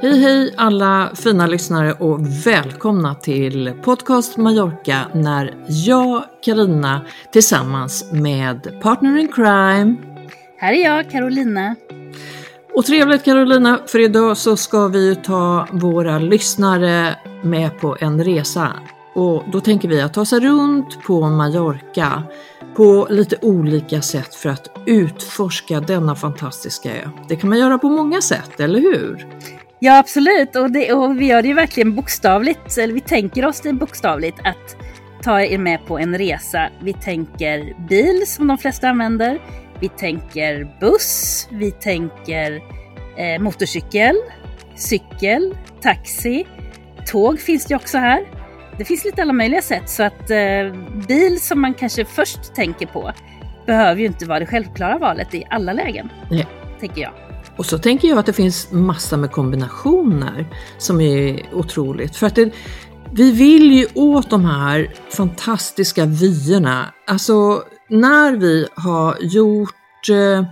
Hej hej alla fina lyssnare och välkomna till Podcast Mallorca när jag, Karina tillsammans med partner in crime. Här är jag, Carolina. Och trevligt Carolina, för idag så ska vi ju ta våra lyssnare med på en resa. Och då tänker vi att ta sig runt på Mallorca på lite olika sätt för att utforska denna fantastiska ö. Det kan man göra på många sätt, eller hur? Ja, absolut. Och, det, och vi gör det ju verkligen bokstavligt, eller vi tänker oss det bokstavligt att ta er med på en resa. Vi tänker bil som de flesta använder. Vi tänker buss. Vi tänker eh, motorcykel, cykel, taxi. Tåg finns det också här. Det finns lite alla möjliga sätt så att eh, bil som man kanske först tänker på behöver ju inte vara det självklara valet i alla lägen. Nej. Tänker jag. Och så tänker jag att det finns massor med kombinationer som är otroligt. För att det, vi vill ju åt de här fantastiska vyerna. Alltså när vi har gjort eh,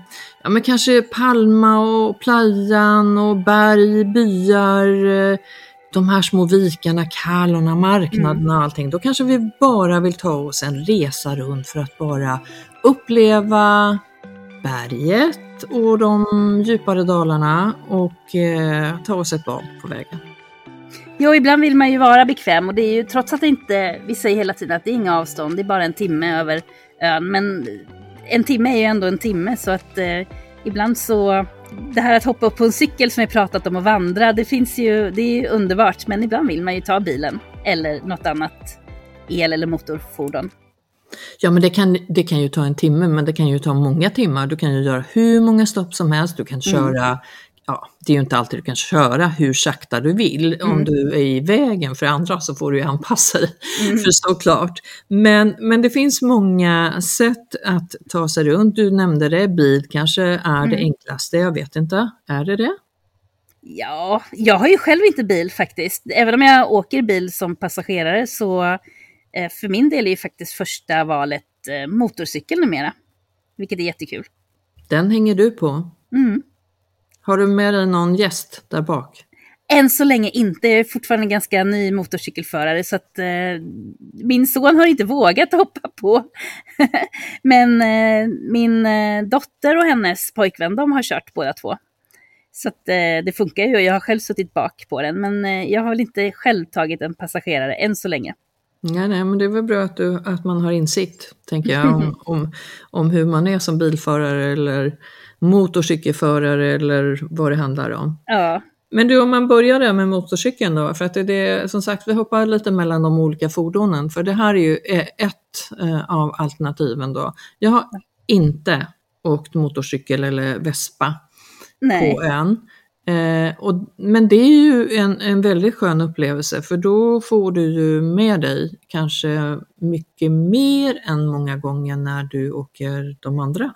ja, men kanske Palma och Playan och berg, byar, eh, de här små vikarna, Kalorna, marknaderna och allting. Då kanske vi bara vill ta oss en resa runt för att bara uppleva berget och de djupare dalarna och eh, ta oss ett bad på vägen. Jo, ibland vill man ju vara bekväm och det är ju trots att det inte, vi säger hela tiden att det är inga avstånd, det är bara en timme över ön. Men en timme är ju ändå en timme så att eh, ibland så, det här att hoppa upp på en cykel som vi pratat om och vandra, det finns ju, det är ju underbart. Men ibland vill man ju ta bilen eller något annat el eller motorfordon. Ja, men det kan, det kan ju ta en timme, men det kan ju ta många timmar. Du kan ju göra hur många stopp som helst. Du kan köra, mm. ja, det är ju inte alltid du kan köra hur sakta du vill. Mm. Om du är i vägen för andra så får du ju anpassa dig, mm. för såklart. Men, men det finns många sätt att ta sig runt. Du nämnde det, bil kanske är det mm. enklaste, jag vet inte. Är det det? Ja, jag har ju själv inte bil faktiskt. Även om jag åker bil som passagerare så för min del är ju faktiskt första valet eh, motorcykel numera. Vilket är jättekul. Den hänger du på? Mm. Har du med dig någon gäst där bak? Än så länge inte. Jag är fortfarande ganska ny motorcykelförare så att eh, min son har inte vågat hoppa på. Men eh, min eh, dotter och hennes pojkvän, de har kört båda två. Så att eh, det funkar ju. Jag har själv suttit bak på den, men eh, jag har väl inte själv tagit en passagerare än så länge. Ja, nej, men det är väl bra att, du, att man har insikt, tänker jag, om, om, om hur man är som bilförare eller motorcykelförare eller vad det handlar om. Ja. Men du, om man börjar där med motorcykeln då, för att det är som sagt, vi hoppar lite mellan de olika fordonen, för det här är ju ett eh, av alternativen då. Jag har inte åkt motorcykel eller vespa Nej. på ön. Eh, och, men det är ju en, en väldigt skön upplevelse för då får du ju med dig kanske mycket mer än många gånger när du åker de andra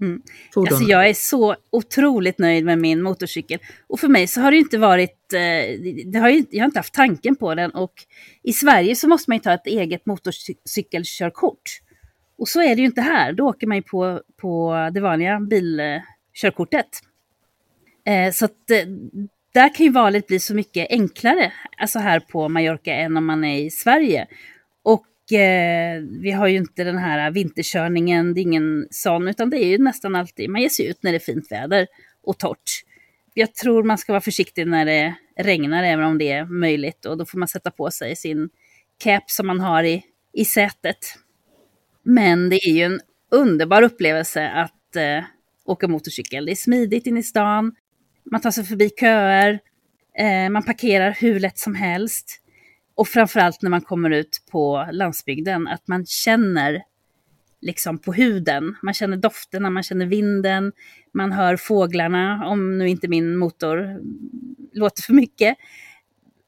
mm. Alltså jag är så otroligt nöjd med min motorcykel. Och för mig så har det inte varit, eh, det har ju, jag har inte haft tanken på den och i Sverige så måste man ju ta ett eget motorcykelkörkort. Och så är det ju inte här, då åker man ju på, på det vanliga bilkörkortet. Eh, så att eh, där kan ju valet bli så mycket enklare, alltså här på Mallorca, än om man är i Sverige. Och eh, vi har ju inte den här vinterkörningen, det är ingen sån, utan det är ju nästan alltid, man ger sig ut när det är fint väder och torrt. Jag tror man ska vara försiktig när det regnar, även om det är möjligt. Och då får man sätta på sig sin cap som man har i, i sätet. Men det är ju en underbar upplevelse att eh, åka motorcykel. Det är smidigt in i stan, man tar sig förbi köer, eh, man parkerar hur lätt som helst. Och framförallt när man kommer ut på landsbygden, att man känner liksom på huden. Man känner dofterna, man känner vinden, man hör fåglarna, om nu inte min motor låter för mycket.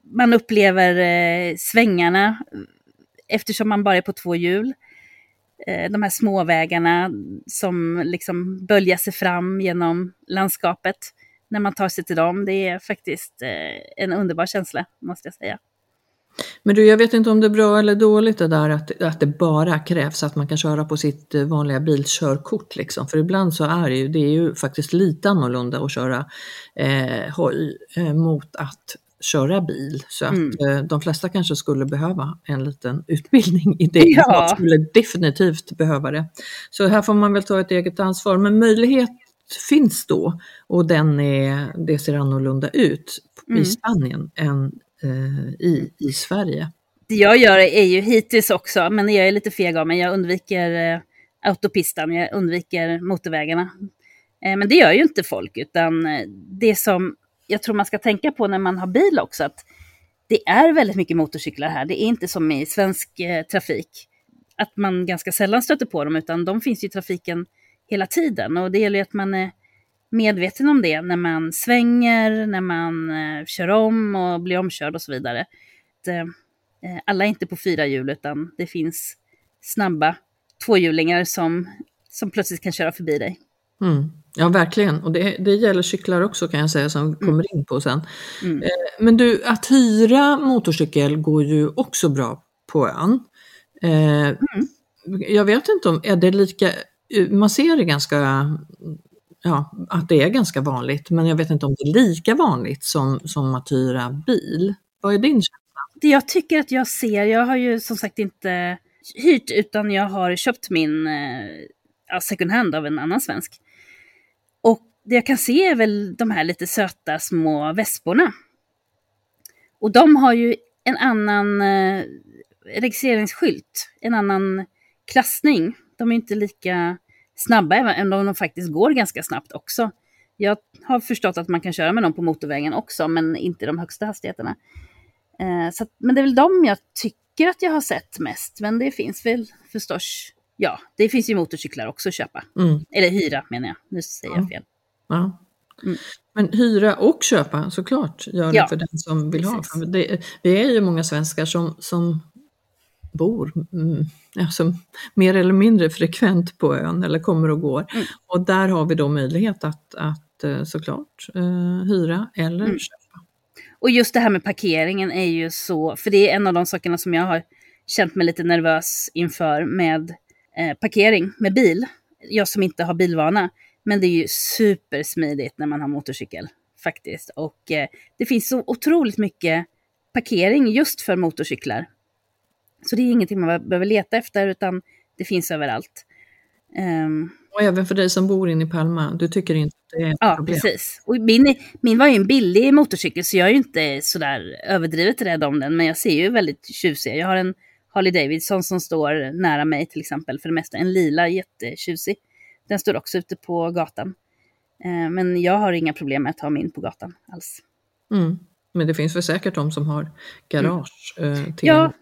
Man upplever eh, svängarna eftersom man bara är på två hjul. Eh, de här småvägarna som liksom böljar sig fram genom landskapet när man tar sig till dem. Det är faktiskt eh, en underbar känsla, måste jag säga. Men du, jag vet inte om det är bra eller dåligt det där att, att det bara krävs att man kan köra på sitt eh, vanliga bilkörkort liksom. För ibland så är det ju, det är ju faktiskt lite annorlunda att köra eh, hoj eh, mot att köra bil. Så att mm. eh, de flesta kanske skulle behöva en liten utbildning i det. Ja. Jag skulle definitivt behöva det. Så här får man väl ta ett eget ansvar. Men möjlighet finns då och den är, det ser annorlunda ut mm. i Spanien än eh, i, i Sverige. Det jag gör är ju hittills också, men jag är lite feg av mig, jag undviker eh, autopistan, jag undviker motorvägarna. Eh, men det gör ju inte folk, utan eh, det som jag tror man ska tänka på när man har bil också, att det är väldigt mycket motorcyklar här. Det är inte som i svensk eh, trafik, att man ganska sällan stöter på dem, utan de finns i trafiken hela tiden. Och det gäller ju att man är medveten om det när man svänger, när man eh, kör om och blir omkörd och så vidare. Att, eh, eh, alla är inte på fyra hjul, utan det finns snabba tvåhjulingar som, som plötsligt kan köra förbi dig. Mm. Ja, verkligen. Och det, det gäller cyklar också kan jag säga, som vi mm. kommer in på sen. Mm. Eh, men du, att hyra motorcykel går ju också bra på ön. Eh, mm. Jag vet inte om, är det lika, Eh, man ser det ganska, ja, att det är ganska vanligt, men jag vet inte om det är lika vanligt som, som att hyra bil. Vad är din känsla? Det jag tycker att jag ser, jag har ju som sagt inte hyrt utan jag har köpt min eh, second hand av en annan svensk. Och det jag kan se är väl de här lite söta små vesporna. Och de har ju en annan eh, registreringsskylt, en annan klassning. De är inte lika snabba, även om de faktiskt går ganska snabbt också. Jag har förstått att man kan köra med dem på motorvägen också, men inte de högsta hastigheterna. Eh, så att, men det är väl de jag tycker att jag har sett mest. Men det finns väl förstås Ja, det finns ju motorcyklar också att köpa. Mm. Eller hyra menar jag, nu säger jag fel. Ja. Mm. Men hyra och köpa såklart gör det ja, för den som vill precis. ha. Det, det är ju många svenskar som, som bor mm, alltså, mer eller mindre frekvent på ön eller kommer och går. Mm. Och där har vi då möjlighet att, att eh, såklart uh, hyra eller mm. köpa. Och just det här med parkeringen är ju så, för det är en av de sakerna som jag har känt mig lite nervös inför med eh, parkering med bil. Jag som inte har bilvana. Men det är ju supersmidigt när man har motorcykel faktiskt. Och eh, det finns så otroligt mycket parkering just för motorcyklar. Så det är ingenting man behöver leta efter utan det finns överallt. Um, och även för dig som bor inne i Palma, du tycker inte det är ett ja, problem? Ja, precis. Och min, min var ju en billig motorcykel så jag är ju inte sådär överdrivet rädd om den, men jag ser ju väldigt tjusig. Jag har en Harley Davidson som står nära mig till exempel för det mesta. En lila, jättetjusig. Den står också ute på gatan. Eh, men jag har inga problem med att ta mig in på gatan alls. Mm. Men det finns väl säkert de som har garage mm. till, ja.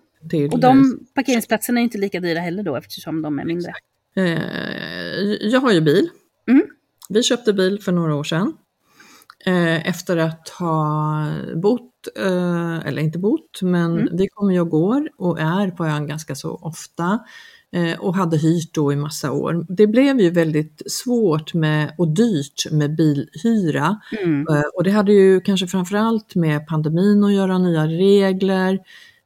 Och de parkeringsplatserna är inte lika dyra heller då eftersom de är mindre. Eh, jag har ju bil. Mm. Vi köpte bil för några år sedan. Eh, efter att ha bott, eh, eller inte bott, men mm. vi kommer ju och går och är på ön ganska så ofta eh, och hade hyrt då i massa år. Det blev ju väldigt svårt med, och dyrt med bilhyra mm. och det hade ju kanske framförallt med pandemin att göra, nya regler.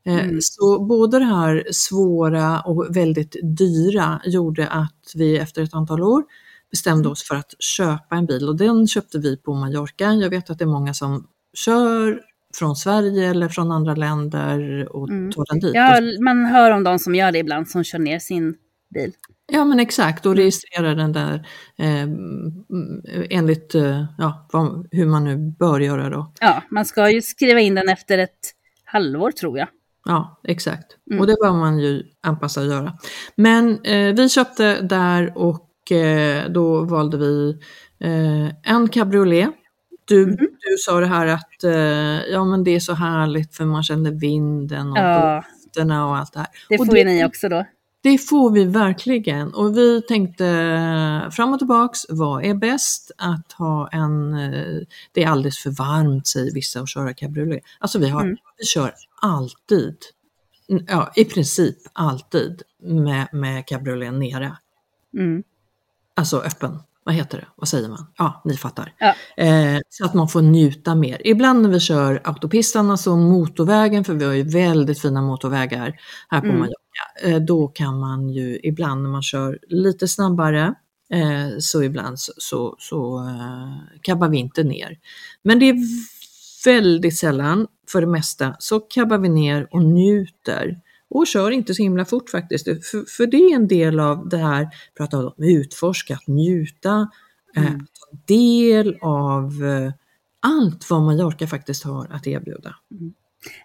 Mm. Så både det här svåra och väldigt dyra gjorde att vi efter ett antal år bestämde oss för att köpa en bil och den köpte vi på Mallorca. Jag vet att det är många som kör från Sverige eller från andra länder och mm. tar den dit. Ja, man hör om de som gör det ibland, som kör ner sin bil. Ja men exakt och mm. registrerar den där eh, enligt eh, ja, vad, hur man nu bör göra då. Ja, man ska ju skriva in den efter ett halvår tror jag. Ja, exakt. Mm. Och det bör man ju anpassa och göra. Men eh, vi köpte där och Eh, då valde vi eh, en cabriolet. Du, mm. du sa det här att eh, ja, men det är så härligt för man känner vinden och ja. dofterna och allt det här. Det får och ju ni också då. Det får vi verkligen och vi tänkte fram och tillbaks, vad är bäst? Att ha en, eh, det är alldeles för varmt säger vissa att köra cabriolet. Alltså vi, har, mm. vi kör alltid, ja i princip alltid med, med cabrioleten nere. Mm. Alltså öppen vad heter det, vad säger man? Ja, ni fattar. Ja. Eh, så att man får njuta mer. Ibland när vi kör autopistan, alltså motorvägen, för vi har ju väldigt fina motorvägar här på mm. Mallorca, eh, då kan man ju ibland när man kör lite snabbare, eh, så ibland så, så, så eh, kabbar vi inte ner. Men det är väldigt sällan, för det mesta, så kabbar vi ner och njuter och kör inte så himla fort faktiskt. För, för det är en del av det här, prata om utforska, att njuta, eh, mm. eh, ta del av eh, allt vad Mallorca faktiskt har att erbjuda. Mm.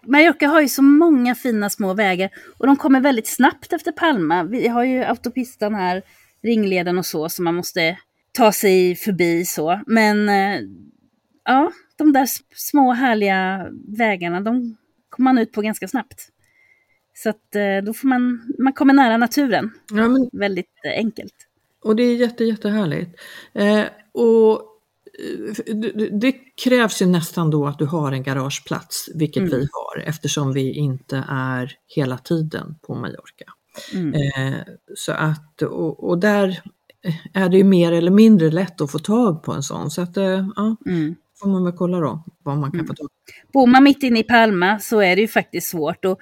Mallorca har ju så många fina små vägar och de kommer väldigt snabbt efter Palma. Vi har ju autopistan här, ringleden och så, som man måste ta sig förbi så. Men eh, ja, de där små härliga vägarna, de kommer man ut på ganska snabbt. Så att eh, då får man, man kommer nära naturen. Ja, men, Väldigt eh, enkelt. Och det är jätte, jättehärligt. Eh, och eh, det krävs ju nästan då att du har en garageplats, vilket mm. vi har eftersom vi inte är hela tiden på Mallorca. Mm. Eh, så att, och, och, där är det ju mer eller mindre lätt att få tag på en sån. Så att, eh, ja, mm. Får man väl kolla då vad man kan mm. få tag. Bor man mitt inne i Palma så är det ju faktiskt svårt. Och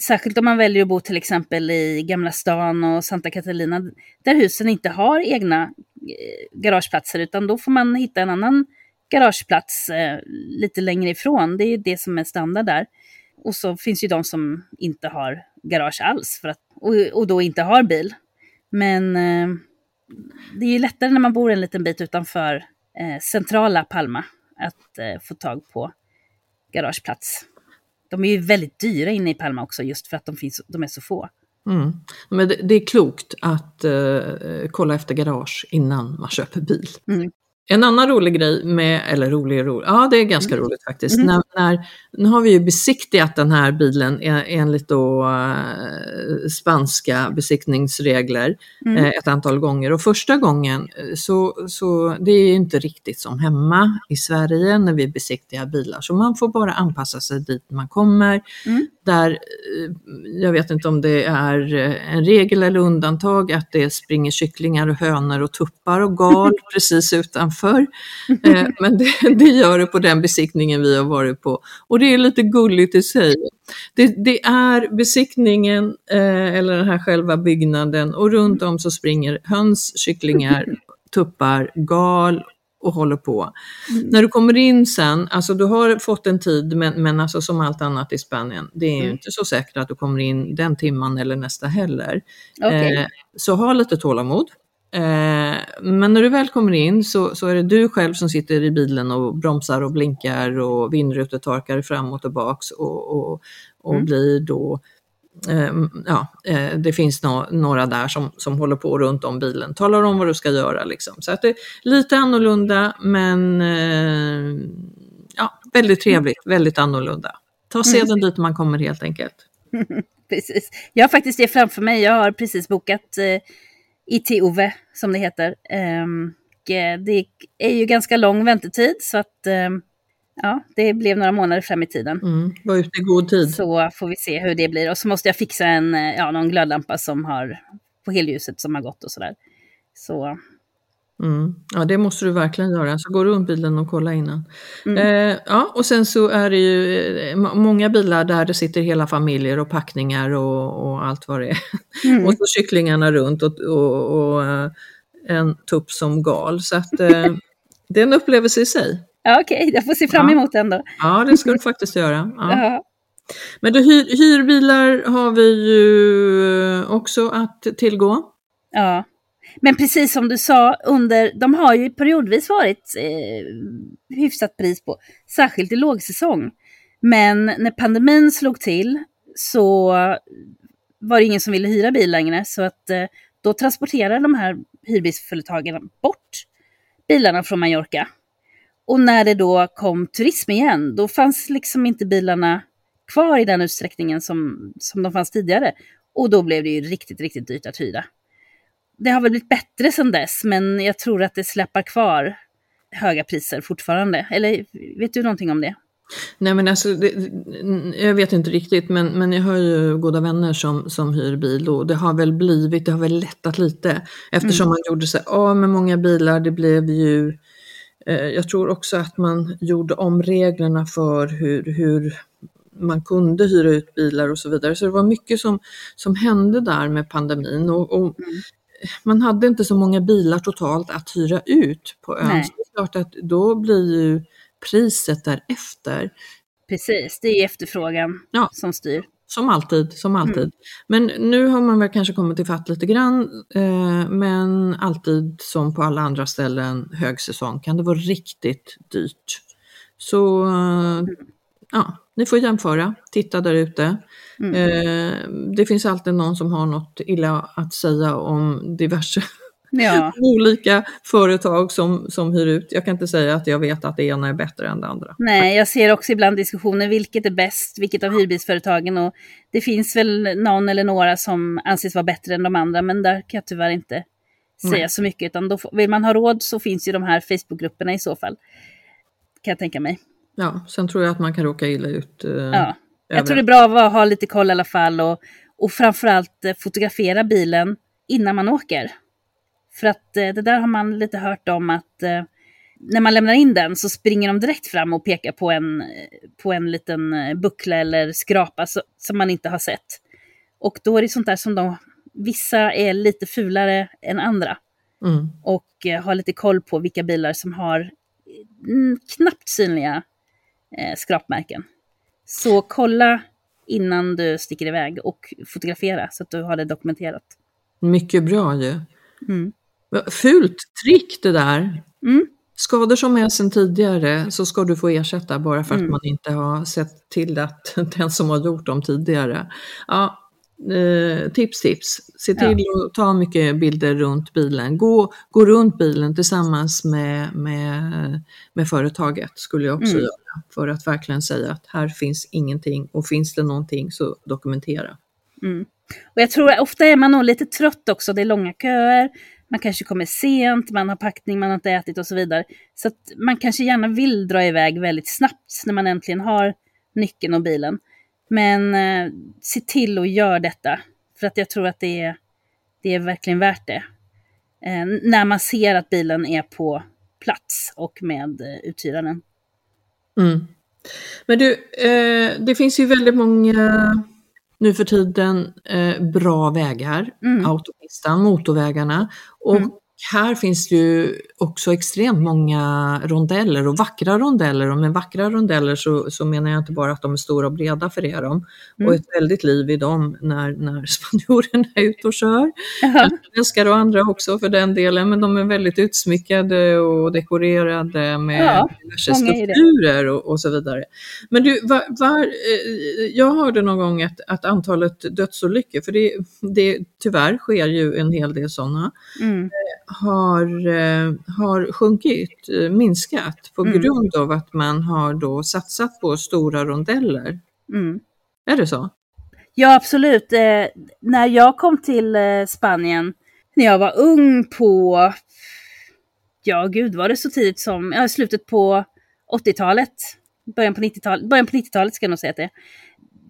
Särskilt om man väljer att bo till exempel i Gamla stan och Santa Catalina, där husen inte har egna eh, garageplatser, utan då får man hitta en annan garageplats eh, lite längre ifrån. Det är det som är standard där. Och så finns ju de som inte har garage alls för att, och, och då inte har bil. Men eh, det är ju lättare när man bor en liten bit utanför eh, centrala Palma att eh, få tag på garageplats. De är ju väldigt dyra inne i Palma också just för att de, finns, de är så få. Mm. Men det, det, är klokt att uh, kolla efter garage innan man köper bil. Mm. En annan rolig grej med, eller rolig rolig, ja det är ganska mm. roligt faktiskt. Mm. När, när, nu har vi ju besiktigat den här bilen enligt då uh, spanska besiktningsregler mm. uh, ett antal gånger och första gången eh, så, så det är inte riktigt som hemma i Sverige när vi besiktigar bilar så man får bara anpassa sig dit man kommer. Mm där, jag vet inte om det är en regel eller undantag, att det springer kycklingar och hönor och tuppar och gal precis utanför. Eh, men det, det, gör det på den besiktningen vi har varit på. Och det är lite gulligt i sig. Det, det är besiktningen, eller den här själva byggnaden, och runt om så springer höns, kycklingar, tuppar, gal och håller på. Mm. När du kommer in sen, alltså du har fått en tid, men, men alltså som allt annat i Spanien, det är mm. inte så säkert att du kommer in den timman eller nästa heller. Okay. Eh, så ha lite tålamod. Eh, men när du väl kommer in så, så är det du själv som sitter i bilen och bromsar och blinkar och vindrutetorkar fram och tillbaks och, och, och mm. blir då Ehm, ja, eh, det finns några där som, som håller på runt om bilen, talar om vad du ska göra. Liksom. Så att det är lite annorlunda men eh, ja, väldigt trevligt, väldigt annorlunda. Ta seden mm. dit man kommer helt enkelt. precis. Jag har faktiskt det framför mig. Jag har precis bokat eh, IT-OVE som det heter. Um, det är ju ganska lång väntetid så att um, ja, det blev några månader fram i tiden. Mm, var ute i god tid. Så får vi se hur det blir. Och så måste jag fixa en, eh, ja, någon glödlampa som har, på helljuset som har gått och sådär. Så. Mm. Ja, det måste du verkligen göra. Så gå runt bilen och kolla innan. Mm. Eh, ja, och sen så är det ju eh, många bilar där det sitter hela familjer och packningar och, och allt vad det är. Mm. och så kycklingarna runt och, och, och eh, en tupp som gal. Så att eh, det är en upplevelse i sig. Ja, Okej, okay. jag får se fram emot ja. den då. Ja, det ska du faktiskt göra. Ja. Men då, hyr, hyrbilar har vi ju också att tillgå. Ja, men precis som du sa, under, de har ju periodvis varit eh, hyfsat pris på, särskilt i lågsäsong. Men när pandemin slog till så var det ingen som ville hyra bil längre, så att eh, då transporterade de här hyrbilsföretagen bort bilarna från Mallorca. Och när det då kom turism igen, då fanns liksom inte bilarna kvar i den utsträckningen som, som de fanns tidigare. Och då blev det ju riktigt, riktigt dyrt att hyra. Det har väl blivit bättre sedan dess, men jag tror att det släpar kvar höga priser fortfarande. Eller vet du någonting om det? Nej men alltså, det, jag vet inte riktigt men, men jag har ju goda vänner som, som hyr bil och det har väl blivit, det har väl lättat lite eftersom mm. man gjorde sig av med många bilar. Det blev ju, eh, jag tror också att man gjorde om reglerna för hur, hur man kunde hyra ut bilar och så vidare. Så det var mycket som, som hände där med pandemin och, och mm. Man hade inte så många bilar totalt att hyra ut på ön. Så det är klart att då blir ju priset därefter. Precis, det är efterfrågan ja. som styr. Som alltid, som alltid. Mm. Men nu har man väl kanske kommit ifatt lite grann, eh, men alltid som på alla andra ställen högsäsong kan det vara riktigt dyrt. Så eh, ja, ni får jämföra, titta där ute. Mm. Eh, det finns alltid någon som har något illa att säga om diverse ja. olika företag som, som hyr ut. Jag kan inte säga att jag vet att det ena är bättre än det andra. Nej, jag ser också ibland diskussioner, vilket är bäst, vilket av hyrbilsföretagen och det finns väl någon eller några som anses vara bättre än de andra, men där kan jag tyvärr inte säga Nej. så mycket, utan då, vill man ha råd så finns ju de här Facebookgrupperna i så fall. Kan jag tänka mig. Ja, sen tror jag att man kan råka illa ut. Eh, ja. Jag tror det är bra att ha lite koll i alla fall och, och framförallt eh, fotografera bilen innan man åker. För att eh, det där har man lite hört om att eh, när man lämnar in den så springer de direkt fram och pekar på en, på en liten buckla eller skrapa som man inte har sett. Och då är det sånt där som de, vissa är lite fulare än andra. Mm. Och har lite koll på vilka bilar som har mm, knappt synliga eh, skrapmärken. Så kolla innan du sticker iväg och fotografera så att du har det dokumenterat. Mycket bra ju. Mm. Fult trick det där. Mm. Skador som är sedan tidigare så ska du få ersätta bara för att mm. man inte har sett till att den som har gjort dem tidigare. Ja, eh, tips, tips. Se till ja. att ta mycket bilder runt bilen. Gå, gå runt bilen tillsammans med, med, med företaget skulle jag också mm. göra. För att verkligen säga att här finns ingenting och finns det någonting så dokumentera. Mm. Och jag tror ofta är man nog lite trött också, det är långa köer, man kanske kommer sent, man har packning, man har inte ätit och så vidare. Så man kanske gärna vill dra iväg väldigt snabbt när man äntligen har nyckeln och bilen. Men eh, se till att göra detta, för att jag tror att det är, det är verkligen värt det. Eh, när man ser att bilen är på plats och med eh, uthyraren. Mm. Men du, eh, det finns ju väldigt många nu för tiden eh, bra vägar, mm. autopistan, motorvägarna. Och mm här finns det ju också extremt många rondeller och vackra rondeller och med vackra rondeller så, så menar jag inte bara att de är stora och breda för er dem mm. och ett väldigt liv i dem när, när spanjorerna är ute och kör. Svenskar och andra också för den delen men de är väldigt utsmyckade och dekorerade med ja, diverse skulpturer och, och, så vidare. Men du, var, var, eh, jag hörde någon gång att, att antalet dödsolyckor, för det, det tyvärr sker ju en hel del sådana, mm har, eh, har sjunkit, eh, minskat på mm. grund av att man har då satsat på stora rondeller. Mm. Är det så? Ja, absolut. Eh, när jag kom till eh, Spanien, när jag var ung på, ja gud var det så tidigt som, ja, slutet på 80-talet, början på 90-talet, början på 90-talet ska jag nog säga att det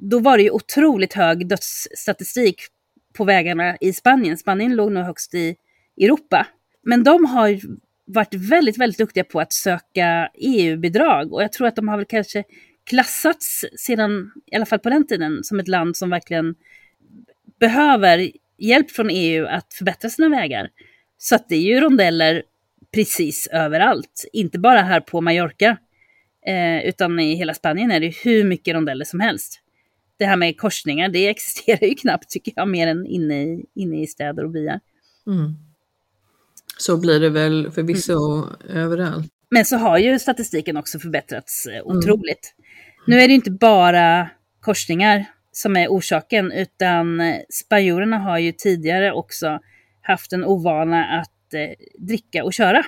Då var det ju otroligt hög dödsstatistik på vägarna i Spanien. Spanien låg nog högst i Europa. Men de har varit väldigt, väldigt duktiga på att söka EU-bidrag och jag tror att de har väl kanske klassats sedan, i alla fall på den tiden, som ett land som verkligen behöver hjälp från EU att förbättra sina vägar. Så att det är ju rondeller precis överallt, inte bara här på Mallorca, eh, utan i hela Spanien är det hur mycket rondeller som helst. Det här med korsningar, det existerar ju knappt tycker jag, mer än inne i, inne i städer och byar. Mm. Så blir det väl förvisso mm. överallt. Men så har ju statistiken också förbättrats eh, mm. otroligt. Mm. Nu är det inte bara korsningar som är orsaken, utan eh, spanjorerna har ju tidigare också haft en ovana att eh, dricka och köra.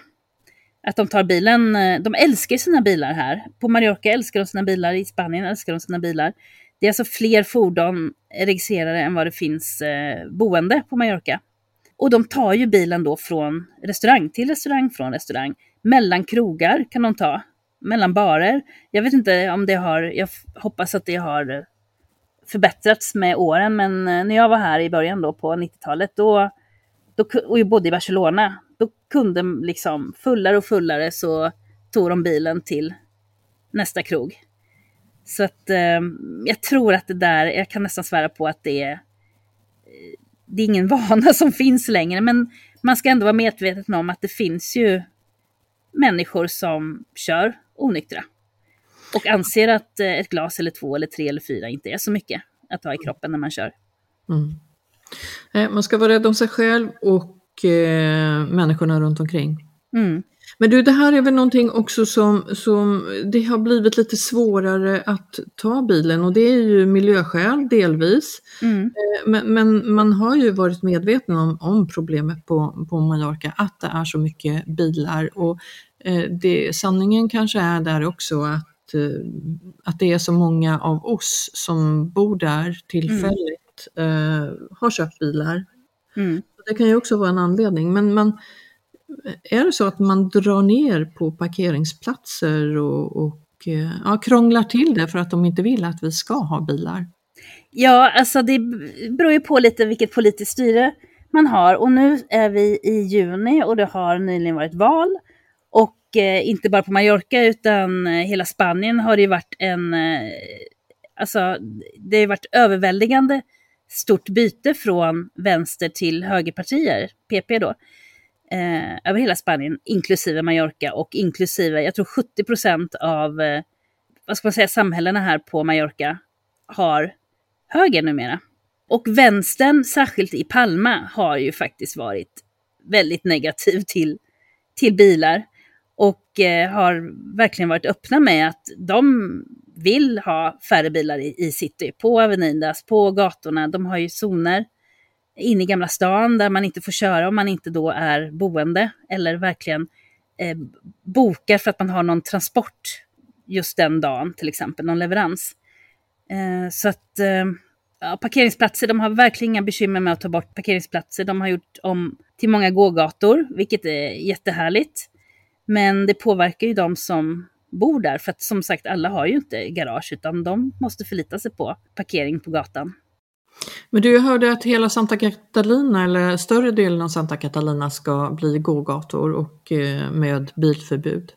Att de tar bilen, eh, de älskar sina bilar här. På Mallorca älskar de sina bilar, i Spanien älskar de sina bilar. Det Det är alltså fler fordon registrerade än vad det finns eh, boende på Mallorca. Och de tar ju bilen då från restaurang till restaurang, från restaurang. Mellan krogar kan de ta, mellan barer. Jag vet inte om det har, jag hoppas att det har förbättrats med åren, men eh, när jag var här i början då på 90-talet, då, då, och jag bodde i Barcelona, då kunde liksom fullare och fullare så tog de bilen till nästa krog. Så att eh, jag tror att det där, jag kan nästan svära på att det är, eh, det är ingen vana som finns längre, men man ska ändå vara medveten om att det finns ju människor som kör onyktra. Och anser att eh, ett glas eller två eller tre eller fyra inte är så mycket att ha i kroppen när man kör. Mm. Man ska vara rädd om sig själv och eh, människorna runt omkring. Mm. Men du, det här är väl någonting också som, som det har blivit lite svårare att ta bilen och det är ju miljöskäl delvis. Mm. Eh, men, men, man har ju varit medveten om, om problemet på, på Mallorca, att det är så mycket bilar och eh, det, sanningen kanske är där också att, eh, att det är så många av oss som bor där tillfälligt mm. har köpt bilar. Mm. Det kan ju också vara en anledning, men man är det så att man drar ner på parkeringsplatser och, och eh, ja, krånglar till det för att de inte vill att vi ska ha bilar? Ja, alltså det beror ju på lite vilket politiskt styre man har. Och nu är vi i juni och det har nyligen varit val. Och eh, inte bara på Mallorca utan eh, hela Spanien har det ju varit en... Eh, alltså det har varit överväldigande stort byte från vänster till högerpartier, PP då eh, över hela Spanien, inklusive Mallorca och inklusive, jag tror 70 procent av, eh, vad ska man säga, samhällena här på Mallorca har höger numera. Och vänstern, särskilt i Palma, har ju faktiskt varit väldigt negativ till, till bilar. Och eh, har verkligen varit öppna med att de vill ha färre bilar i, i city, på Avenidas, på gatorna. De har ju zoner inne i Gamla stan där man inte får köra om man inte då är boende eller verkligen eh, bokar för att man har någon transport just den dagen, till exempel någon leverans. Eh, så att eh, ja, parkeringsplatser, de har verkligen inga bekymmer med att ta bort parkeringsplatser. De har gjort om till många gågator, vilket är jättehärligt. Men det påverkar ju de som bor där, för att som sagt alla har ju inte garage utan de måste förlita sig på parkering på gatan. Men du, jag hörde att hela Santa Catalina, eller större delen av Santa Catalina ska bli gågator och eh, med bilförbud.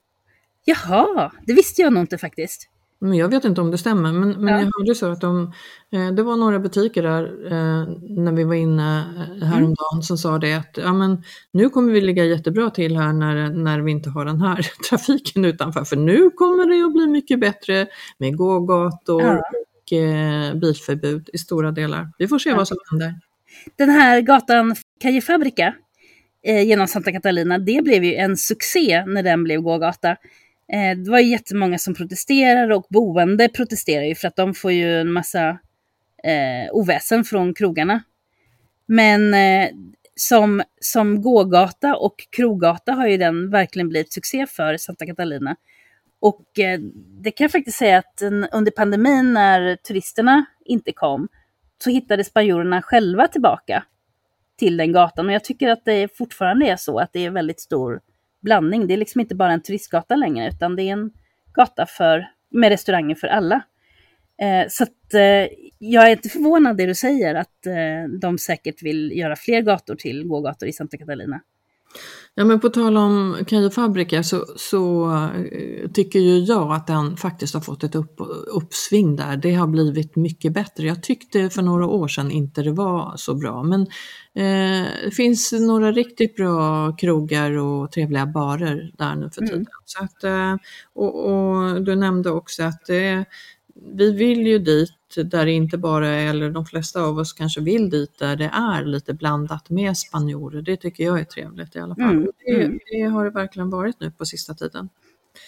Jaha, det visste jag nog inte faktiskt. Men jag vet inte om det stämmer, men, men ja. jag hörde så att de, eh, det var några butiker där eh, när vi var inne häromdagen mm. som sa det att ja, men nu kommer vi ligga jättebra till här när, när vi inte har den här trafiken utanför, för nu kommer det att bli mycket bättre med gågator ja bilförbud i stora delar. Vi får se vad som händer. Den här gatan Calle Fabrica eh, genom Santa Catalina, det blev ju en succé när den blev gågata. Eh, det var ju jättemånga som protesterade och boende protesterar ju för att de får ju en massa eh, oväsen från krogarna. Men eh, som, som gågata och kroggata har ju den verkligen blivit succé för Santa Catalina. Och eh, det kan jag faktiskt säga att under pandemin när turisterna inte kom så hittade spanjorerna själva tillbaka till den gatan. Och jag tycker att det fortfarande är så att det är väldigt stor blandning. Det är liksom inte bara en turistgata längre utan det är en gata för, med restauranger för alla. Eh, så att, eh, jag är inte förvånad det du säger att eh, de säkert vill göra fler gator till gågator i Santa Catalina. Ja men på tal om Fabrika så, så uh, tycker ju jag att den faktiskt har fått ett upp, uppsving där. Det har blivit mycket bättre. Jag tyckte för några år sedan inte det var så bra men uh, det finns några riktigt bra krogar och trevliga barer där nu för tiden. Mm. Så att, uh, och, och, du nämnde också att vi vill ju dit där det inte bara är, eller de flesta av oss kanske vill dit, där det är lite blandat med spanjorer. Det tycker jag är trevligt i alla fall. Mm. Det, mm. det, har det verkligen varit nu på sista tiden.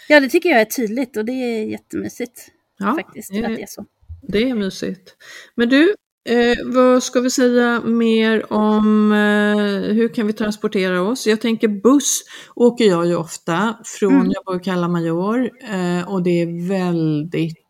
Ja, det tycker jag är tydligt och det är jättemysigt. Ja, faktiskt, det, att det är så. Det är mysigt. Men du, Eh, vad ska vi säga mer om eh, hur kan vi transportera oss? Jag tänker buss åker jag ju ofta från, mm. jag bor i Kalla Major eh, och det är väldigt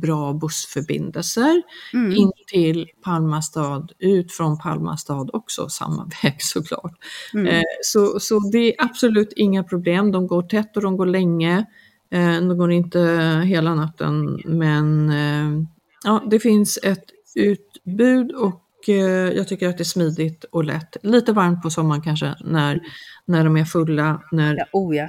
bra bussförbindelser mm. in till Palma stad, ut från Palma stad också, samma väg såklart. Mm. Eh, så, så det är absolut inga problem, de går tätt och de går länge. Eh, de går inte hela natten men eh, ja, det finns ett utbud och eh, jag tycker att det är smidigt och lätt. Lite varmt på sommaren kanske när, när de är fulla. När, ja, oh ja.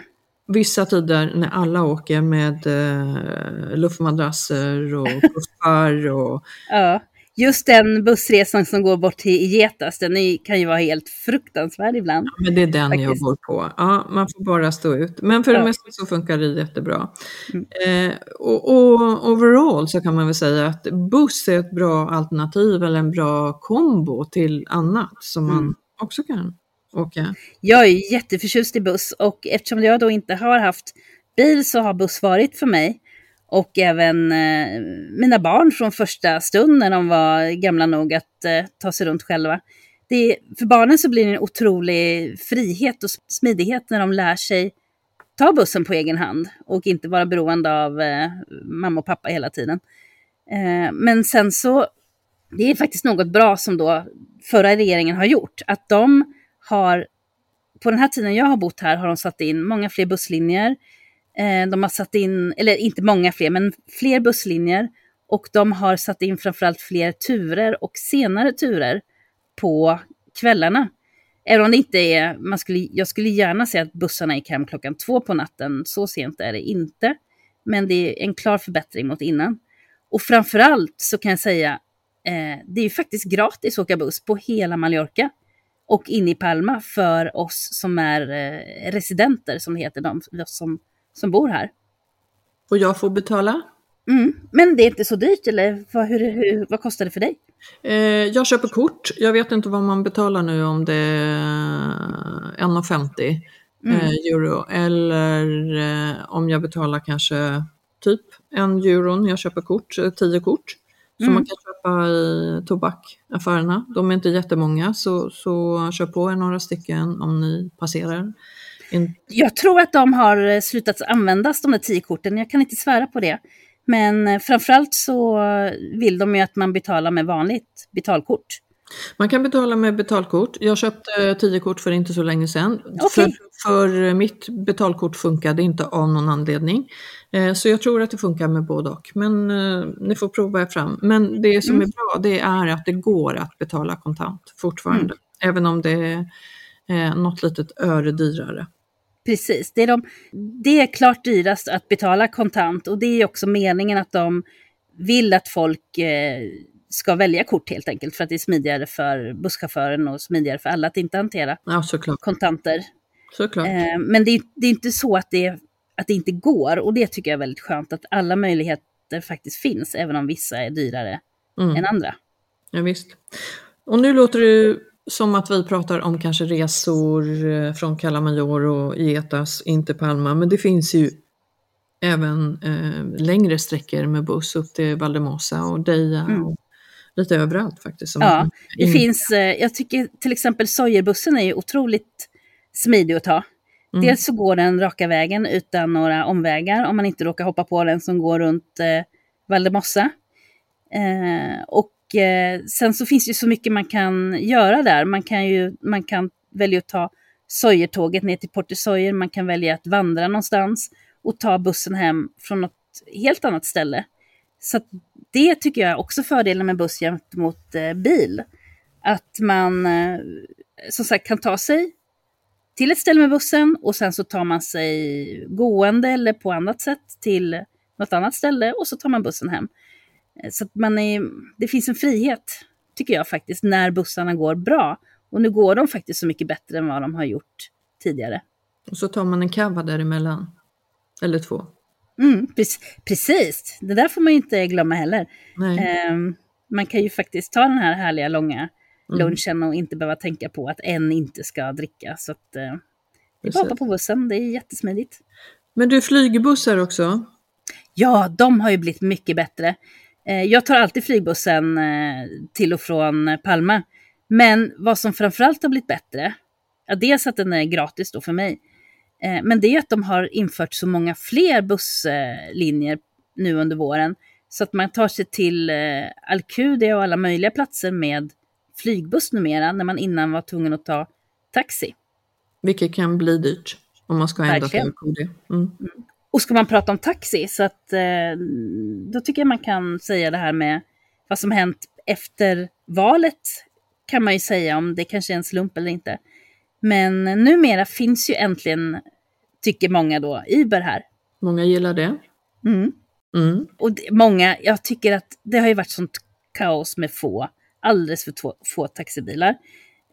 Vissa tider när alla åker med eh, luftmadrasser och puffar. Och... ja. Just den bussresan som går bort till Getas, den kan ju vara helt fruktansvärd ibland. Ja, men det är den faktiskt. jag går på. Ja, man får bara stå ut. Men för ja. det mesta så funkar det jättebra. Mm. Eh, och, och, overall så kan man väl säga att buss är ett bra alternativ eller en bra kombo till annat som man mm. också kan åka. Jag är jätteförtjust i buss och eftersom jag då inte har haft bil så har buss varit för mig och även eh, mina barn från första stund när de var gamla nog att eh, ta sig runt själva. Det, för barnen så blir det en otrolig frihet och smidighet när de lär sig ta bussen på egen hand och inte vara beroende av eh, mamma och pappa hela tiden. Eh, men sen så, det är faktiskt något bra som då förra regeringen har gjort, att de har, på den här tiden jag har bott här, har de satt in många fler busslinjer, eh, de har satt in, eller inte många fler, men fler busslinjer. Och de har satt in framförallt fler turer och senare turer på kvällarna. Även om det inte är, man skulle, jag skulle gärna säga att bussarna gick hem klockan två på natten, så sent är det inte. Men det är en klar förbättring mot innan. Och framförallt så kan jag säga, eh, det är ju faktiskt gratis att åka buss på hela Mallorca och inne i Palma för oss som är eh, residenter, som det heter, de som som bor här. Och jag får betala? Mm. Men det är inte så dyrt, eller vad, hur, hur, vad kostar det för dig? Eh, jag köper kort. Jag vet inte vad man betalar nu, om det är 1,50 mm. eh, euro. Eller eh, om jag betalar kanske typ en euro jag köper kort, eh, tio kort. Som mm. man kan köpa i tobakaffärerna. De är inte jättemånga, så, så köp på er några stycken om ni passerar. Jag tror att de har eh, slutat användas, de där tio korten. Jag kan inte svära på det. Men eh, framförallt så vill de ju att man betalar med vanligt betalkort. Man kan betala med betalkort. Jag köpte tio kort för inte så länge sedan. Okay. För, för mitt betalkort funkade inte av någon anledning. Eh, så jag tror att det funkar med både och. Men ni får prova er fram. Men det som mm. är bra det är att det går att betala kontant fortfarande. Mm. Även om det är något litet öre dyrare. Precis, det är, de, det är klart dyrast att betala kontant och det är också meningen att de vill att folk eh, ska välja kort helt enkelt för att det är smidigare för busschauffören och smidigare för alla att inte hantera ja, kontanter. Såklart. Eh, men det, det, är inte så att det, att det inte går och det tycker jag är väldigt skönt att alla möjligheter faktiskt finns även om vissa är dyrare mm. än andra. Ja, visst. Och nu låter det som att vi pratar om kanske resor eh, från Calamajor och Getas in till Palma, men det finns ju även eh, längre sträckor med buss upp till Valdemosa och Deja mm. och lite överallt faktiskt. ja, det finns, eh, jag tycker till exempel Sojerbussen är ju otroligt smidig att ta. Mm. Dels så går den raka vägen utan några omvägar om man inte råkar hoppa på den som går runt eh, Valdemossa. Eh, och eh, sen så finns det så mycket man kan göra där. Man kan ju man kan välja att ta Sojertåget ner till Porto Sojer, man kan välja att vandra någonstans och ta bussen hem från något helt annat ställe. Så det tycker jag är också fördelen med buss gentemot eh, bil. Att man eh, som sagt kan ta sig till ett ställe med bussen och sen så tar man sig gående eller på annat sätt till något annat ställe och så tar man bussen hem. Eh, så man är, det finns en frihet, tycker jag faktiskt, när bussarna går bra. Och nu går de faktiskt så mycket bättre än vad de har gjort tidigare. Och så tar man en kava däremellan. Eller två. Mm, precis, det där får man ju inte glömma heller. Um, man kan ju faktiskt ta den här härliga långa. Lunchen och inte behöva tänka på att en inte ska dricka. Så att, uh, det är bara hoppa på bussen, det är jättesmidigt. Men du, flygbussar också? Ja, de har ju blivit mycket bättre. Eh, jag tar alltid flygbussen eh, till och från Palma. Men vad som framförallt har blivit bättre, ja, dels att den är gratis då för mig, eh, men det är att de har infört så många fler busslinjer nu under våren. Så att man tar sig till eh, Alcudia och alla möjliga platser med flygbuss numera, när man innan var tvungen att ta taxi. Vilket kan bli dyrt om man ska till KD. Mm. Mm. Och ska man prata om taxi, så att, eh, då tycker jag man kan säga det här med vad som hänt efter valet, kan man ju säga om det kanske är en slump eller inte. Men numera finns ju äntligen, tycker många då, Uber här. Många gillar det. Mm. Mm. Och det, många, jag tycker att det har ju varit sånt kaos med få, alldeles för få taxibilar.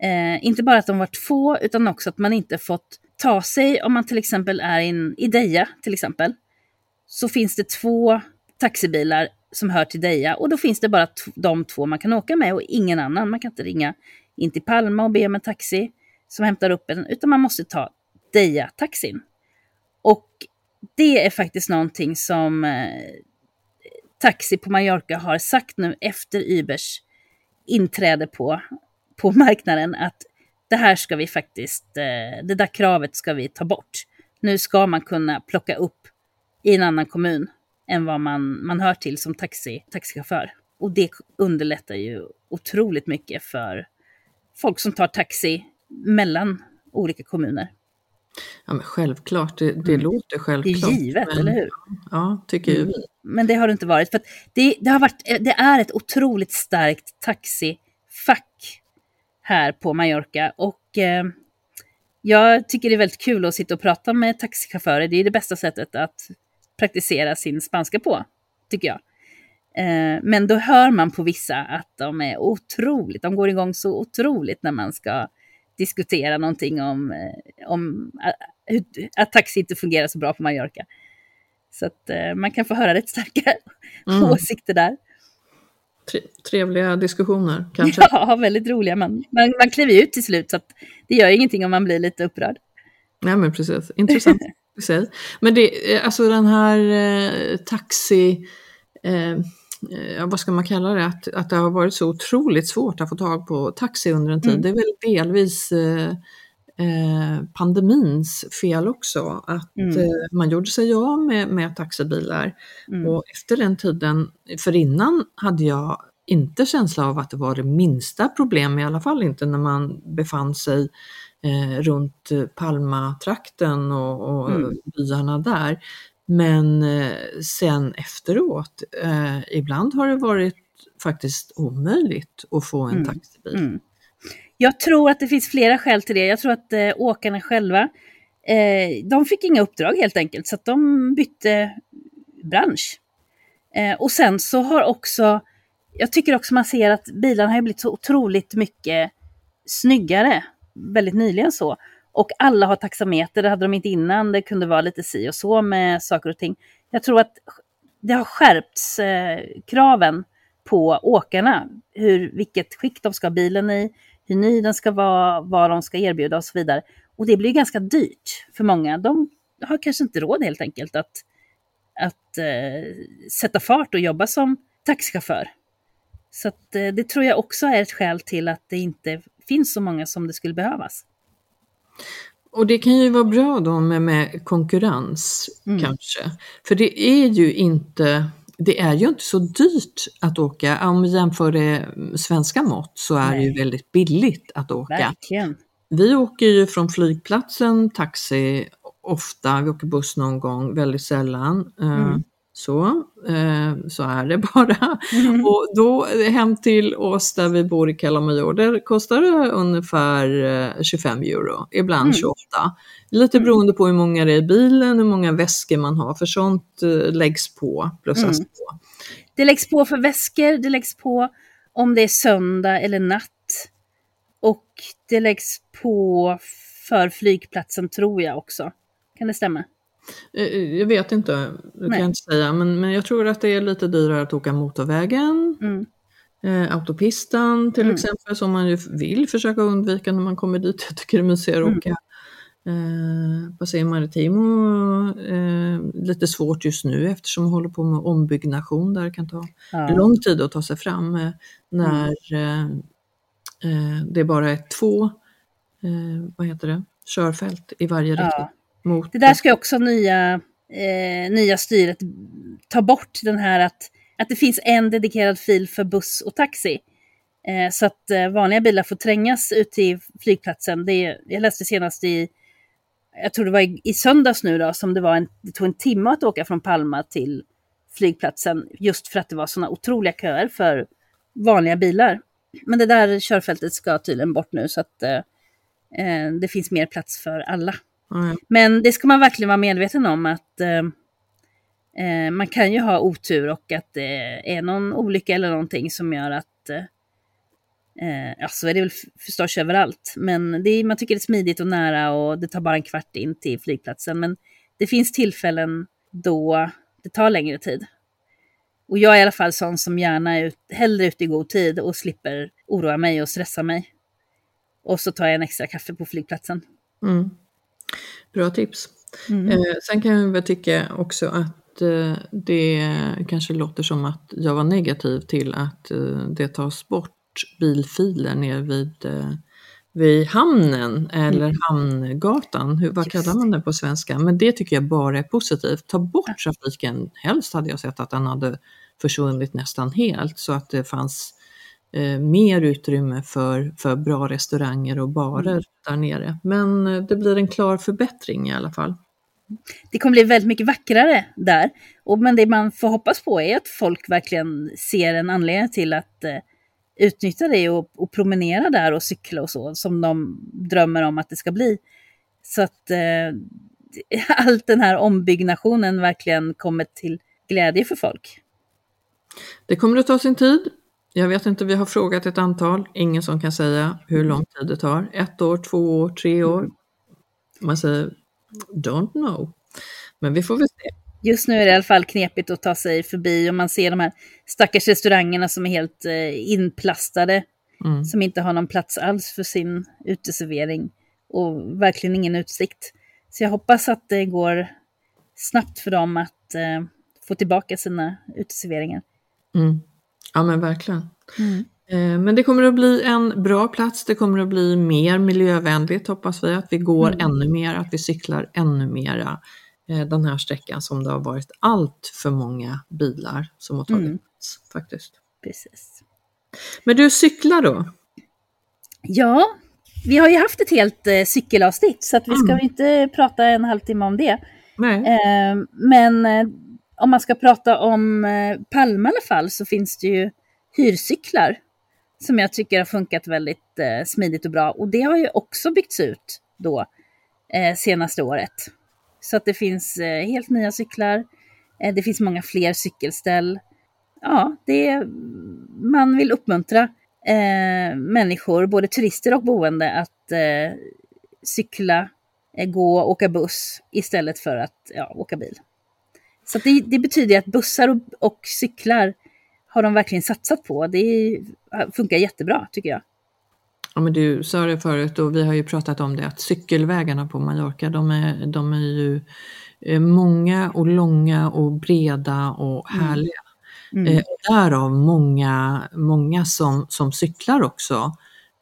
Eh, inte bara att de varit få, utan också att man inte fått ta sig, om man till exempel är in, i Deja till exempel, så finns det två taxibilar som hör till Deja och då finns det bara de två man kan åka med och ingen annan. Man kan inte ringa in till Palma och be om en taxi som hämtar upp en, utan man måste ta Deja-taxin. Och det är faktiskt någonting som eh, Taxi på Mallorca har sagt nu efter Ubers inträde på, på marknaden att det här ska vi faktiskt, eh, det där kravet ska vi ta bort. Nu ska man kunna plocka upp i en annan kommun än vad man, man hör till som taxi, taxichaufför. Och det underlättar ju otroligt mycket för folk som tar taxi mellan olika kommuner. Ja, men självklart, det, det mm. låter självklart. Det är givet, men, eller hur? Ja, tycker mm. vi. Men det har det inte varit. För det, det, har varit, det är ett otroligt starkt taxifack här på Mallorca. Och eh, jag tycker det är väldigt kul att sitta och prata med taxichaufförer. Det är det bästa sättet att praktisera sin spanska på, tycker jag. Eh, men då hör man på vissa att de är otroligt, de går igång så otroligt när man ska diskutera någonting om, eh, om att, att taxi inte fungerar så bra på Mallorca. Så att eh, man kan få höra rätt starka mm. åsikter där. Trevliga diskussioner kanske? Ja, väldigt roliga. Man, man, man kliver ut till slut så att det gör ingenting om man blir lite upprörd. Nej men precis, intressant i sig. Men det, alltså den här eh, taxi... Eh, ja, vad ska man kalla det, att, att det har varit så otroligt svårt att få tag på taxi under en tid. Mm. Det är väl delvis eh, eh, pandemins fel också, att mm. eh, man gjorde sig av med, med taxibilar. Mm. Och efter den tiden, för innan hade jag inte känsla av att det var det minsta problem, i alla fall inte när man befann sig eh, runt Palma-trakten och, och mm. byarna där. Men eh, sen efteråt, eh, ibland har det varit faktiskt omöjligt att få en mm. taxibil. Mm. Jag tror att det finns flera skäl till det. Jag tror att eh, åkarna själva, eh, de fick inga uppdrag helt enkelt, så att de bytte bransch. Eh, och sen så har också, jag tycker också man ser att bilarna har blivit så otroligt mycket snyggare, väldigt nyligen så. Och alla har taxameter, det hade de inte innan. Det kunde vara lite si och så med saker och ting. Jag tror att det har skärpts eh, kraven på åkarna. Hur, vilket skick de ska ha bilen i, hur ny den ska vara, vad de ska erbjuda och så vidare. Och det blir ganska dyrt för många. De har kanske inte råd helt enkelt att, att eh, sätta fart och jobba som taxichaufför. Så att, eh, det tror jag också är ett skäl till att det inte finns så många som det skulle behövas. Och det kan ju vara bra då med, med konkurrens mm. kanske. För det är ju inte det är ju inte så dyrt att åka. Om vi jämför det svenska mått så är Nej. det ju väldigt billigt att åka. Verkligen. Vi åker ju från flygplatsen taxi ofta, vi åker buss någon gång, väldigt sällan. Mm. Så, eh, så är det bara. Mm. Och då hem till oss där vi bor i Calamajor, där kostar det ungefär 25 eh, euro, ibland mm. 28. Lite mm. beroende på hur många det är i bilen, hur många väskor man har, för sånt eh, läggs på, plussas mm. på. Det läggs på för väskor, det läggs på om det är söndag eller natt. Och det läggs på för flygplatsen tror jag också. Kan det stämma? Eh, eh, jag vet inte, det kan jag inte säga, men, men jag tror att det är lite dyrare att åka motorvägen. Mm. Eh, autopistan till mm. exempel, som man ju vill försöka undvika när man kommer dit. Jag tycker det är mysigare att mm. åka eh, Paseo Maritimo. Eh, lite svårt just nu eftersom man håller på med ombyggnation där det kan ta ja. lång tid att ta sig fram eh, när mm. eh, det bara är två vad heter det, körfält i varje riktning. Mot... Det där ska också nya, eh, nya styret ta bort den här att, att det finns en dedikerad fil för buss och taxi. Eh, så att eh, vanliga bilar får trängas ut till flygplatsen. Det, jag läste senast i, jag tror det var i, i söndags nu då, som det var en, det tog en timme att åka från Palma till flygplatsen just för att det var sådana otroliga köer för vanliga bilar. Men det där körfältet ska tydligen bort nu så att eh, eh det finns mer plats för alla. Mm. Men det ska man verkligen vara medveten om att eh, eh, man kan ju ha otur och att det är någon olycka eller någonting som gör att eh, Eh, ja, så är det väl förstås överallt. Men det är, man tycker det är smidigt och nära och det tar bara en kvart in till flygplatsen. Men det finns tillfällen då det tar längre tid. Och jag är i alla fall sån som gärna är ut, hellre ute i god tid och slipper oroa mig och stressa mig. Och så tar jag en extra kaffe på flygplatsen. Mm. Bra tips. Mm. Eh, sen kan jag väl tycka också att eh, det kanske låter som att jag var negativ till att eh, det tas bort bilfiler ner vid, eh, vid hamnen eller mm. Hamngatan. Hur, vad kallar man det på svenska? Men det tycker jag bara är positivt. Ta bort trafiken. Helst hade jag sett att den hade försvunnit nästan helt så att det fanns eh, mer utrymme för, för bra restauranger och barer mm. där nere. Men eh, det blir en klar förbättring i alla fall. Det kommer bli väldigt mycket vackrare där. Och, men det man får hoppas på är att folk verkligen ser en anledning till att eh, utnyttja det och, och, promenera där och cykla och så, som de drömmer om att det ska bli. Så att eh, allt den här ombyggnationen verkligen kommer till glädje för folk. Det kommer att ta sin tid. Jag vet inte, vi har frågat ett antal, ingen som kan säga hur lång tid det tar. Ett år, två år, tre år. Man säger don't know. Men vi får väl se just nu är det i alla fall knepigt att ta sig förbi och man ser de här stackars restaurangerna som är helt eh, inplastade. Mm. Som inte har någon plats alls för sin uteservering och verkligen ingen utsikt. Så jag hoppas att det går snabbt för dem att eh, få tillbaka sina uteserveringar. Mm. Ja men verkligen. Mm. Eh, men det kommer att bli en bra plats, det kommer att bli mer miljövänligt hoppas vi, att vi går mm. ännu mer, att vi cyklar ännu mera. Eh, den här sträckan som det har varit allt för många bilar som har tagit mm. plats faktiskt. Precis. Men du cyklar då? Ja, vi har ju haft ett helt eh, cykelavsnitt så att vi ska mm. inte prata en halvtimme om det. Eh, men eh, om man ska prata om eh, Palma i alla fall så finns det ju hyrcyklar som jag tycker har funkat väldigt eh, smidigt och bra. Och det har ju också byggts ut då eh, senaste året. Så att det finns eh, helt nya cyklar. Eh, det finns många fler cykelställ. Ja, det man vill uppmuntra eh, människor, både turister och boende, att eh, cykla, eh, gå, åka buss istället för att ja, åka bil. Så det, det, betyder att bussar och, och, cyklar har de verkligen satsat på. Det funkar jättebra tycker jag. Ja, men du sa det förut och vi har ju pratat om det att cykelvägarna på Mallorca de är, de är ju eh, många och långa och breda och mm. härliga. Mm. Eh, därav många, många som, som cyklar också.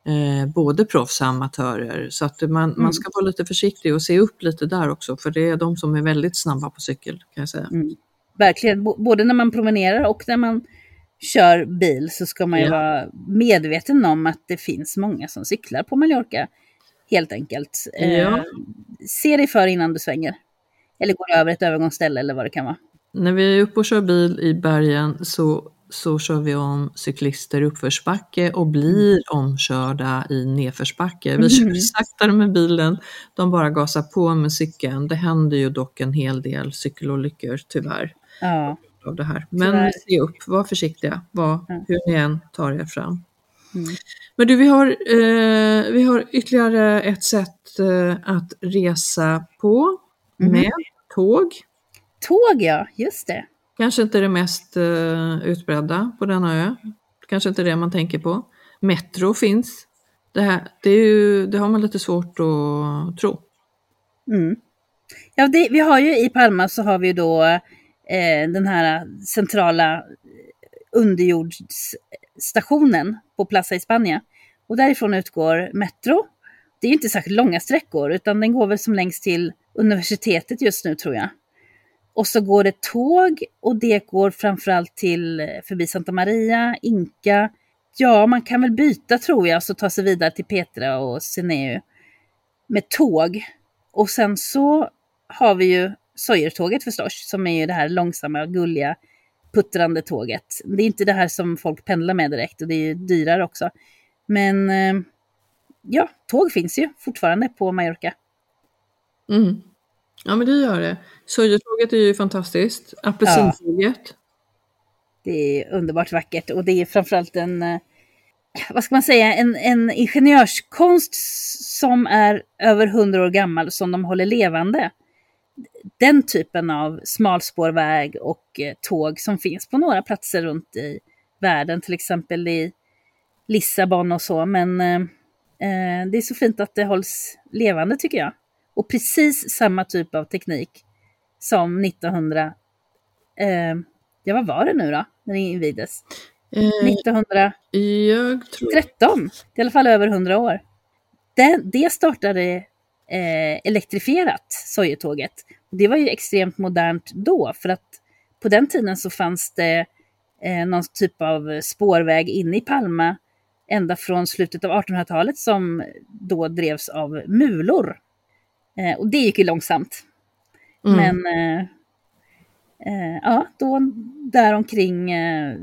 Eh, både proffs och amatörer. Så att man, mm. man ska vara lite försiktig och se upp lite där också för det är de som är väldigt snabba på cykel kan jag säga. Mm. Verkligen, B både när man promenerar och när man kör bil så ska man ju ja. vara medveten om att det finns många som cyklar på Mallorca. Helt enkelt. Ja. Eh, se dig för innan du svänger. Eller går över ett övergångsställe eller vad det kan vara. När vi är uppe och kör bil i bergen så, så kör vi om cyklister i uppförsbacke och blir mm. omkörda i nedförsbacke. Vi kör mm. saktare med bilen, de bara gasar på med cykeln. Det händer ju dock en hel del cykelolyckor tyvärr. Ja av det här. Men Tyvärr. se upp, var försiktiga, var, ja. hur ni än tar er fram. Mm. Men du, vi har, eh, vi har ytterligare ett sätt eh, att resa på mm. med tåg. Tåg ja, just det. Kanske inte det mest eh, utbredda på denna ö. Kanske inte det man tänker på. Metro finns. Det, här, det, ju, det har man lite svårt att tro. Mm. Ja, det, vi har ju i Palma så har vi då eh, den här centrala eh, underjordsstationen på Plaza Hispania. Och därifrån utgår Metro. Det är inte särskilt långa sträckor utan den går väl som längst till universitetet just nu tror jag. Och så går det tåg och det går framförallt till eh, förbi Santa Maria, Inka. Ja, man kan väl byta tror jag, så ta sig vidare till Petra och Sineu med tåg. Och sen så har vi ju Sojertåget förstås, som är ju det här långsamma, gulliga, puttrande tåget. Det är inte det här som folk pendlar med direkt och det är ju dyrare också. Men eh, ja, tåg finns ju fortfarande på Mallorca. Mm. Ja, men det gör det. Sojatåget är ju fantastiskt. Apelsintåget. Ja. Det är underbart vackert och det är framförallt en, eh, vad ska man säga, en, en ingenjörskonst som är över hundra år gammal som de håller levande. Den typen av smalspårväg och eh, tåg som finns på några platser runt i världen, till exempel i Lissabon och så, men eh, eh det är så fint att det hålls levande tycker jag. Och precis samma typ av teknik som 1900, eh, ja vad var det nu då, när det invigdes? Eh, 1913, tror... i alla fall över 100 år. Det, det startade eh, elektrifierat, Sojetåget. Det var ju extremt modernt då, för att på den tiden så fanns det eh, någon typ av spårväg inne i Palma ända från slutet av 1800-talet som då drevs av mulor. Eh, och det gick ju långsamt. Mm. Men eh, eh, ja, då däromkring eh,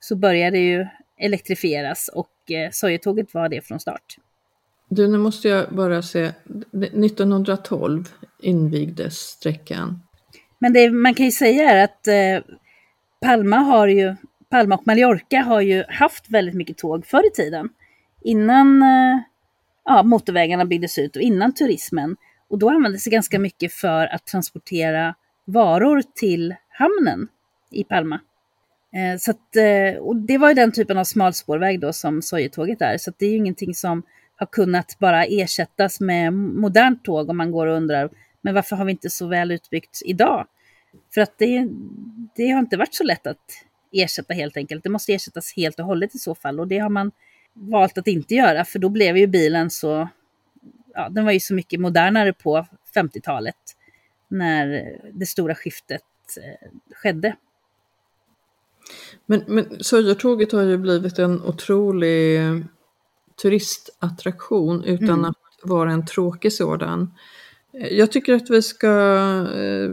så började det ju elektrifieras och eh, Sojetåget var det från start. Du, nu måste jag bara se. 1912 invigdes sträckan. Men det man kan ju säga är att eh, Palma har ju, Palma och Mallorca har ju haft väldigt mycket tåg förr i tiden. Innan eh, ja, motorvägarna byggdes ut och innan turismen. Och då användes det ganska mycket för att transportera varor till hamnen i Palma. Eh, så att, eh, och det var ju den typen av smalspårväg då som Sojetåget är, så det är ju ingenting som har kunnat bara ersättas med modernt tåg om man går och undrar, men varför har vi inte så väl utbyggt idag? För att det, det har inte varit så lätt att ersätta helt enkelt. Det måste ersättas helt och hållet i så fall och det har man valt att inte göra, för då blev ju bilen så ja, den var ju så mycket modernare på 50-talet när det stora skiftet eh, skedde. Men, men Södertåget har ju blivit en otrolig turistattraktion utan mm. att vara en tråkig sådan. Jag tycker att vi ska eh,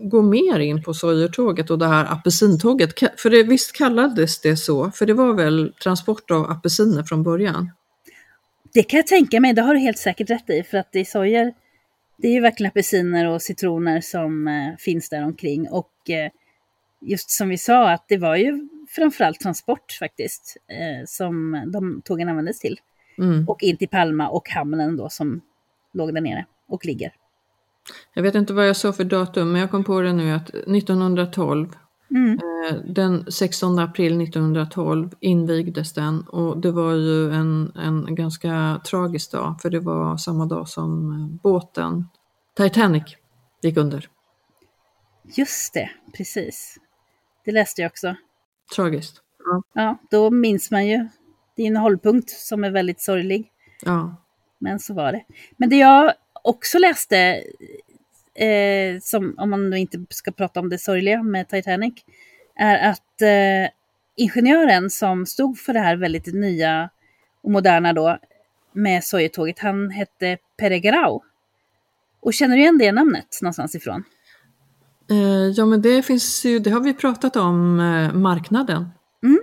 gå mer in på Sojertåget och det här apelsintåget. För det, visst kallades det så? För det var väl transport av apelsiner från början? Det kan jag tänka mig, det har du helt säkert rätt i, för att i sojer, det är ju verkligen apelsiner och citroner som eh, finns där omkring. Och eh, just som vi sa, att det var ju framförallt transport faktiskt, eh, som de tågen användes till. Mm. Och in till Palma och hamnen då som låg där nere och ligger. Jag vet inte vad jag sa för datum, men jag kom på det nu att 1912 Mm. Eh, den 16 april 1912 invigdes den och det var ju en, en ganska tragisk dag för det var samma dag som eh, båten Titanic gick under. Just det, precis. Det läste jag också. Tragiskt. Ja, ja då minns man ju. Det är en hållpunkt som är väldigt sorglig. Ja. Men så var det. Men det jag också läste eh, som, om man nu inte ska prata om det sorgliga med Titanic, är att eh, ingenjören som stod för det här väldigt nya och moderna då med Sojetåget, han hette Peregrau. Och känner du igen det namnet någonstans ifrån? Eh, ja, men det finns ju, det har vi pratat om, eh, marknaden. Mm.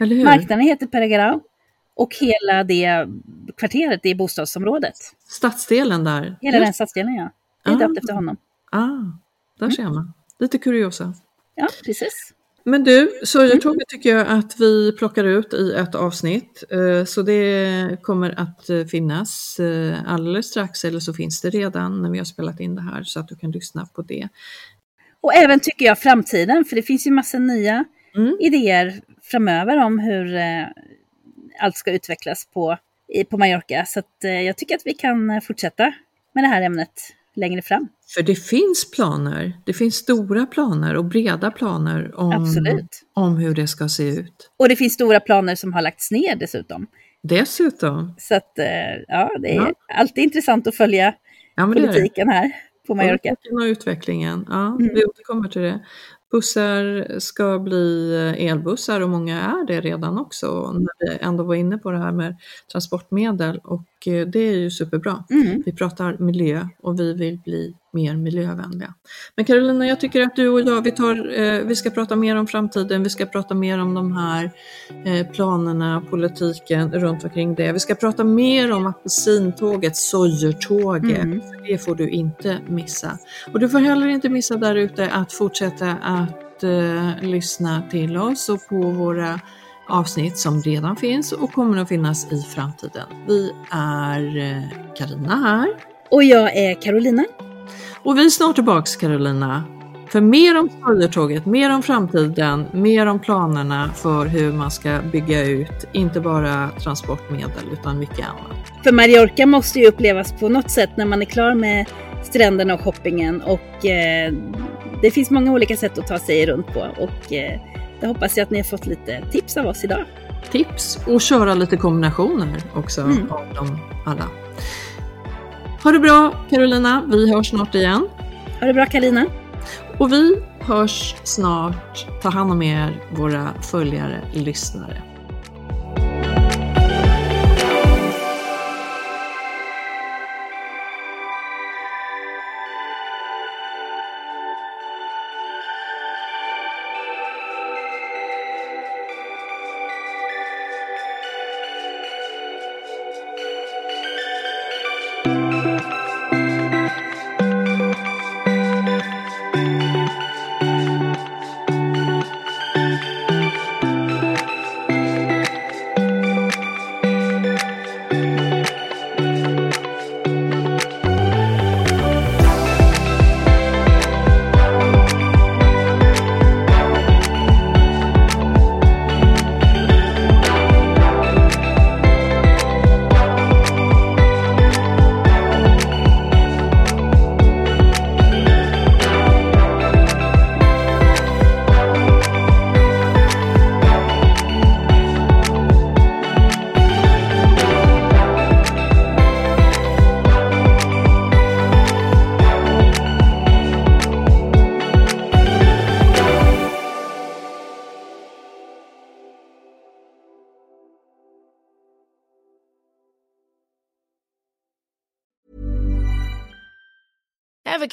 Eller hur? Marknaden heter Peregrau och hela det kvarteret, det bostadsområdet. Stadsdelen där? Hela den stadsdelen, ja. Det är ah. döpt efter honom. Ah, där ser man. Lite kuriosa. Ja, precis. Men du, Sörjartåget tycker jag att vi plockar ut i ett avsnitt. Eh, så det kommer att eh, finnas eh, alldeles strax, eller så finns det redan när vi har spelat in det här, så att du kan lyssna på det. Och även tycker jag framtiden, för det finns ju massa nya mm. idéer framöver om hur allt ska utvecklas på, på Mallorca. Så jag tycker att vi kan fortsätta med det här ämnet längre fram. För det finns planer, det finns stora planer och breda planer om, Absolut. om hur det ska se ut. Och det finns stora planer som har lagts ner dessutom. Dessutom. Så att, eh, ja, det är ja. alltid intressant att följa ja, politiken här på Mallorca. Och utvecklingen, ja, mm. vi återkommer till det. Bussar ska bli eh, elbussar och många är det redan också. När vi ändå var inne på det här med transportmedel och det är ju superbra. Mm. Vi pratar miljö och vi vill bli mer miljövänliga. Men Carolina, jag tycker att du och jag, vi, tar, eh, vi ska prata mer om framtiden, vi ska prata mer om de här eh, planerna, politiken runt omkring det. Vi ska prata mer om apelsintåget, sojertåget, mm. det får du inte missa. Och du får heller inte missa där ute att fortsätta att eh, lyssna till oss och på våra avsnitt som redan finns och kommer att finnas i framtiden. Vi är eh, Karina här. Och jag är Carolina. Och vi är snart tillbaks Carolina. För mer om Södertåget, mer om framtiden, mer om planerna för hur man ska bygga ut, inte bara transportmedel utan mycket annat. För Mallorca måste ju upplevas på något sätt när man är klar med stränderna och shoppingen och eh, det finns många olika sätt att ta sig runt på och eh, det hoppas jag att ni har fått lite tips av oss idag. Tips och köra lite kombinationer också mm. av dem alla. Ha det bra Carolina, vi hörs snart igen. Ha det bra Karina. Och vi hörs snart. Ta hand om er, våra följare, lyssnare.